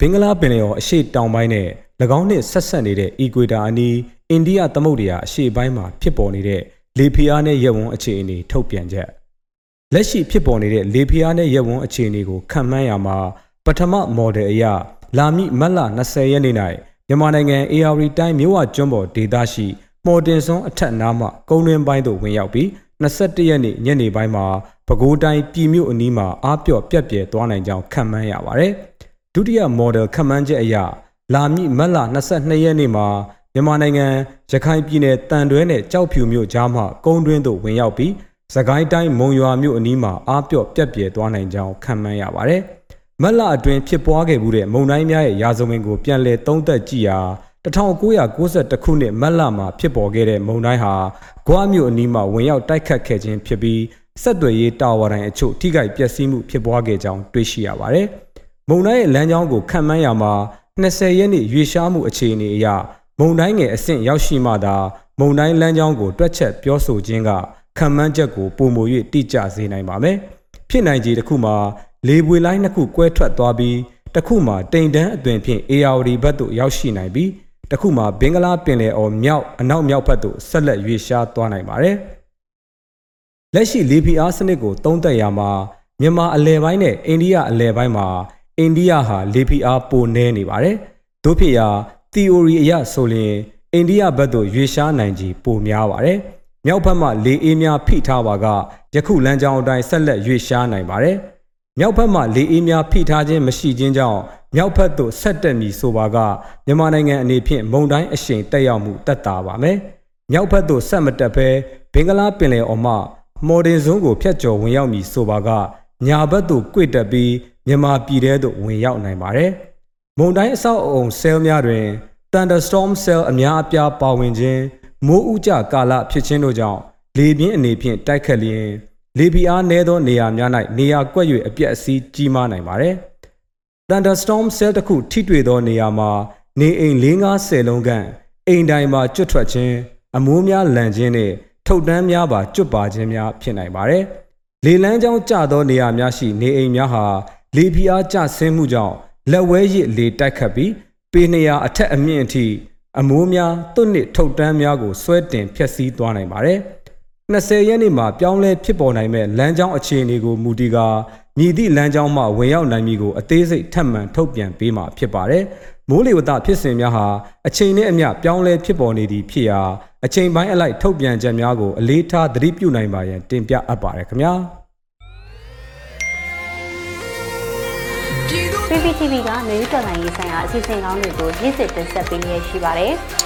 ဘင်္ဂလားပင်လယ်အော်အရှေ့တောင်ပိုင်းနဲ့၎င်းနှင့်ဆက်ဆက်နေတဲ့အီကွေတာအနီးအိန္ဒိယသမုဒ္ဒရာအရှေ့ပိုင်းမှာဖြစ်ပေါ်နေတဲ့လေဖိအားနဲ့ရက်ဝန်းအခြေအနေထုတ်ပြန်ချက်လက်ရှိဖြစ်ပေါ်နေတဲ့လေဖိအားနဲ့ရက်ဝန်းအခြေအနေကိုခံမှန်းရမှာပထမမော်ဒယ်အရလာမည့်မတ်လ20ရက်နေ့၌မြန်မာနိုင်ငံ AR တိုင်းမြို့ဝကျွန်းပေါ်ဒေသရှိမော်တင်စွန်းအထက်နားမှကုန်းတွင်းပိုင်းသို့ဝင်ရောက်ပြီး21ရက်နေ့ညနေပိုင်းမှာ ပဲခူးတိုင်းပြည်မြို့အနီးမှာအားပြော့ပြက်ပြဲသွားနိုင်ကြောင်းခံမှန်းရပါတယ်။ဒုတိယမော်ဒယ်ခန့်မှန်းချက်အရလာမည့်မတ်လ22ရက်နေ့မှာမြန်မာနိုင်ငံရခိုင်ပြည်နယ်တန်တွဲနဲ့ကြောက်ဖြူမြို့ကြားမှကုန်းတွင်းသို့ဝင်ရောက်ပြီးသကိုင်းတိုင်းမုံရွာမြို့အနီးမှာအားပြော့ပြက်ပြဲသွားနိုင်ကြောင်းခန့်မှန်းရပါတယ်။မတ်လအတွင်းဖြစ်ပွားခဲ့မှုတဲ့မုန်တိုင်းများရဲ့ရာဇဝင်ကိုပြန်လည်သုံးသပ်ကြည့်ရာ1992ခုနှစ်မတ်လမှာဖြစ်ပေါ်ခဲ့တဲ့မုန်တိုင်းဟာဂွားမြို့အနီးမှာဝင်ရောက်တိုက်ခတ်ခဲ့ခြင်းဖြစ်ပြီး ဆက်သွယ်ရေးတာဝါတိုင်းအချို့ထိခိုက်ပျက်စီးမှုဖြစ်ပွားခဲ့ကြောင်းတွေ့ရှိရပါတယ်။မုံတိုင်းရဲ့လမ်းကြောင်းကိုခံမှန်းရမှာ20ရက်နေ့ရွေရှားမှုအခြေအနေအရမုံတိုင်းငယ်အဆင့်ရောက်ရှိမှသာမုံတိုင်းလမ်းကြောင်းကိုတွက်ချက်ပြောဆိုခြင်းကခံမှန်းချက်ကိုပုံမူ၍တိကျစေနိုင်ပါမယ်။ဖြစ်နိုင်ခြေတစ်ခုမှာလေပွေလိုင်းနှစ်ခုကွဲထွက်သွားပြီးတစ်ခုမှာတိမ်တန်းအသွင်ဖြင့် ARD ဘက်သို့ရောက်ရှိနိုင်ပြီးတစ်ခုမှာဘင်္ဂလားပင်လယ်အော်မြောက်အနောက်မြောက်ဘက်သို့ဆက်လက်ရွေရှားသွားနိုင်ပါတယ်။ လက်ရှိလေပီအားစနစ်ကိုသုံးသပ်ရမှာမြန်မာအလဲပိုင်းနဲ့အိန္ဒိယအလဲပိုင်းမှာအိန္ဒိယဟာလေပီအားပိုနည်းနေပါတယ်။တို့ဖြစ်ရာ theory အရဆိုရင်အိန္ဒိယဘက်သို့ရွေရှားနိုင်ခြေပိုများပါတယ်။မြောက်ဘက်မှလေအေးများဖိထားပါကယခုလမ်းကြောင်းအတိုင်းဆက်လက်ရွေရှားနိုင်ပါတယ်။မြောက်ဘက်မှလေအေးများဖိထားခြင်းမရှိခြင်းကြောင့်မြောက်ဘက်သို့ဆက်တက်မည်ဆိုပါကမြန်မာနိုင်ငံအနေဖြင့်မုန်တိုင်းအရှိန်တက်ရောက်မှုတက်တာပါမယ်။မြောက်ဘက်သို့ဆက်မတက်ဘဲဘင်္ဂလားပင်လယ်အော်မှ မော်ဒင်ဇွန်းကိုဖျက်ကျော်ဝင်ရောက်မည်ဆိုပါကညာဘက်သို့ကွေ့တက်ပြီးမြန်မာပြည်ထဲသို့ဝင်ရောက်နိုင်ပါတယ်။မုန်တိုင်းအဆောက်အအုံဆဲလ်များတွင် thunderstorm cell အများအပြားပါဝင်ခြင်းမိုးဥကြကာလဖြစ်ခြင်းတို့ကြောင့်လေပြင်းအနေဖြင့်တိုက်ခတ်လျင်လေပြင်းအားနည်းသောနေရာများ၌နေရာကွက်၍အပြက်အစီးကြီးမားနိုင်ပါတယ်။ thunderstorm cell တစ်ခုထိတွေ့သောနေရာမှာနေအိမ်၄50လုံးခန့်အိမ်တိုင်မှာကျွတ်ထွက်ခြင်းအမိုးများလန်ခြင်းနှင့် ထုတ်တန်းများပါကျွတ်ပါခြင်းများဖြစ်နိုင်ပါတယ်။လေလန်းကြောင်းကျသောနေရာများရှိနေအိမ်များဟာလေပြင်းအားကျဆင်းမှုကြောင့်လက်ဝဲရစ်လေတိုက်ခတ်ပြီးပေ200အထက်အမြင့်အထိအမိုးများသွတ်နစ်ထုတ်တန်းများကိုဆွဲတင်ဖျက်ဆီးသွားနိုင်ပါတယ်။20ရက်နေ့မှာပြောင်းလဲဖြစ်ပေါ်နိုင်မဲ့လမ်းကြောင်းအခြေအနေကိုမူတည်ကာ မြည်သည့်လမ်းကြောင်းမှဝင်ရောက်နိုင်မည်ကိုအသေးစိတ်ထပ်မံထုတ်ပြန်ပေးမှာဖြစ်ပါတယ်။မိုးလေဝသဖြစ်စဉ်များဟာအချိန်နဲ့အမျှပြောင်းလဲဖြစ်ပေါ်နေသည်ဖြစ်ရာအချိန်ပိုင်းအလိုက်ထုတ်ပြန်ချက်များကိုအလေးထားသတိပြုနိုင်ပါရန်တင်ပြအပ်ပါတယ်ခင်ဗျာ။ PPTV ကမျိုးတော်လိုင်းရေးဆိုင်ရာအစီအစဉ်ကောင်းတွေကိုရည်စည်တင်ဆက်ပေးနေရရှိပါတယ်။